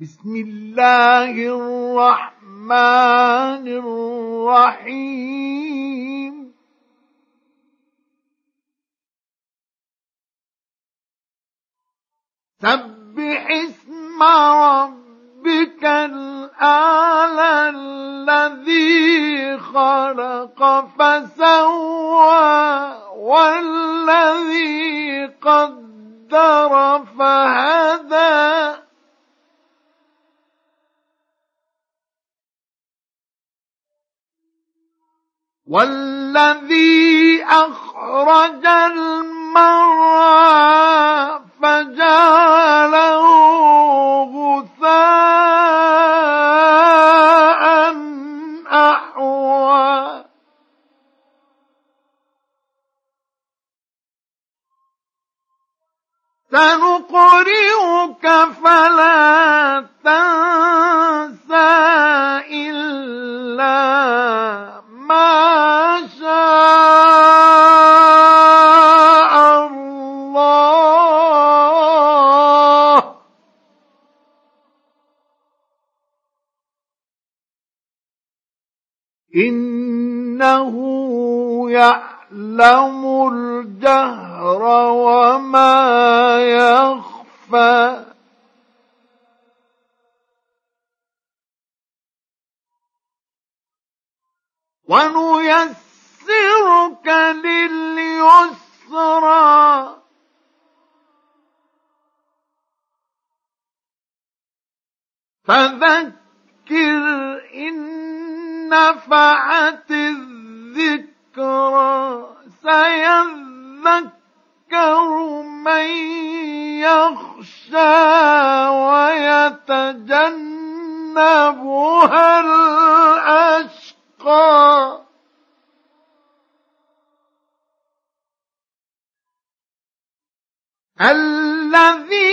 بسم الله الرحمن الرحيم. سبح اسم ربك الأعلى الذي خلق فسوى والذي قدر فهدى. والذي أخرج المرعى فجعله غثاء أحوى. سنقرئك فلا تنسى. إنه يعلم الجهر وما يخفى. ونيسرك لليسرى. فذكر إن نفعت الذكرى سيذكر من يخشى ويتجنبها الأشقى. الذي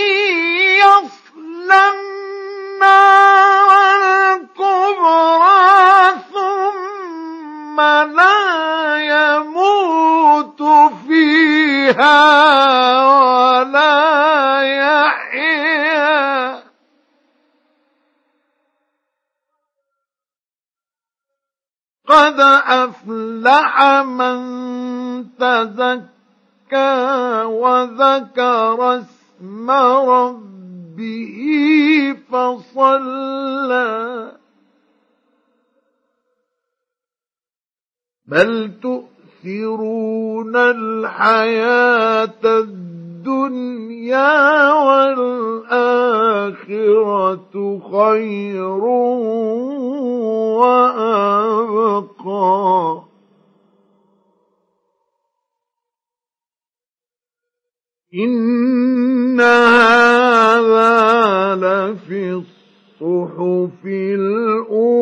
لا يموت فيها ولا يحيا. قد أفلح من تزكى وذكر اسم ربه فصلى. بل تؤثرون الحياة الدنيا والآخرة خير وأبقى. إن هذا لفي الصحف الأولى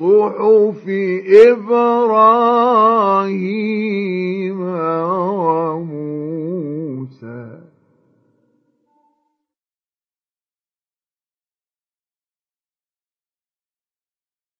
صحف إبراهيم.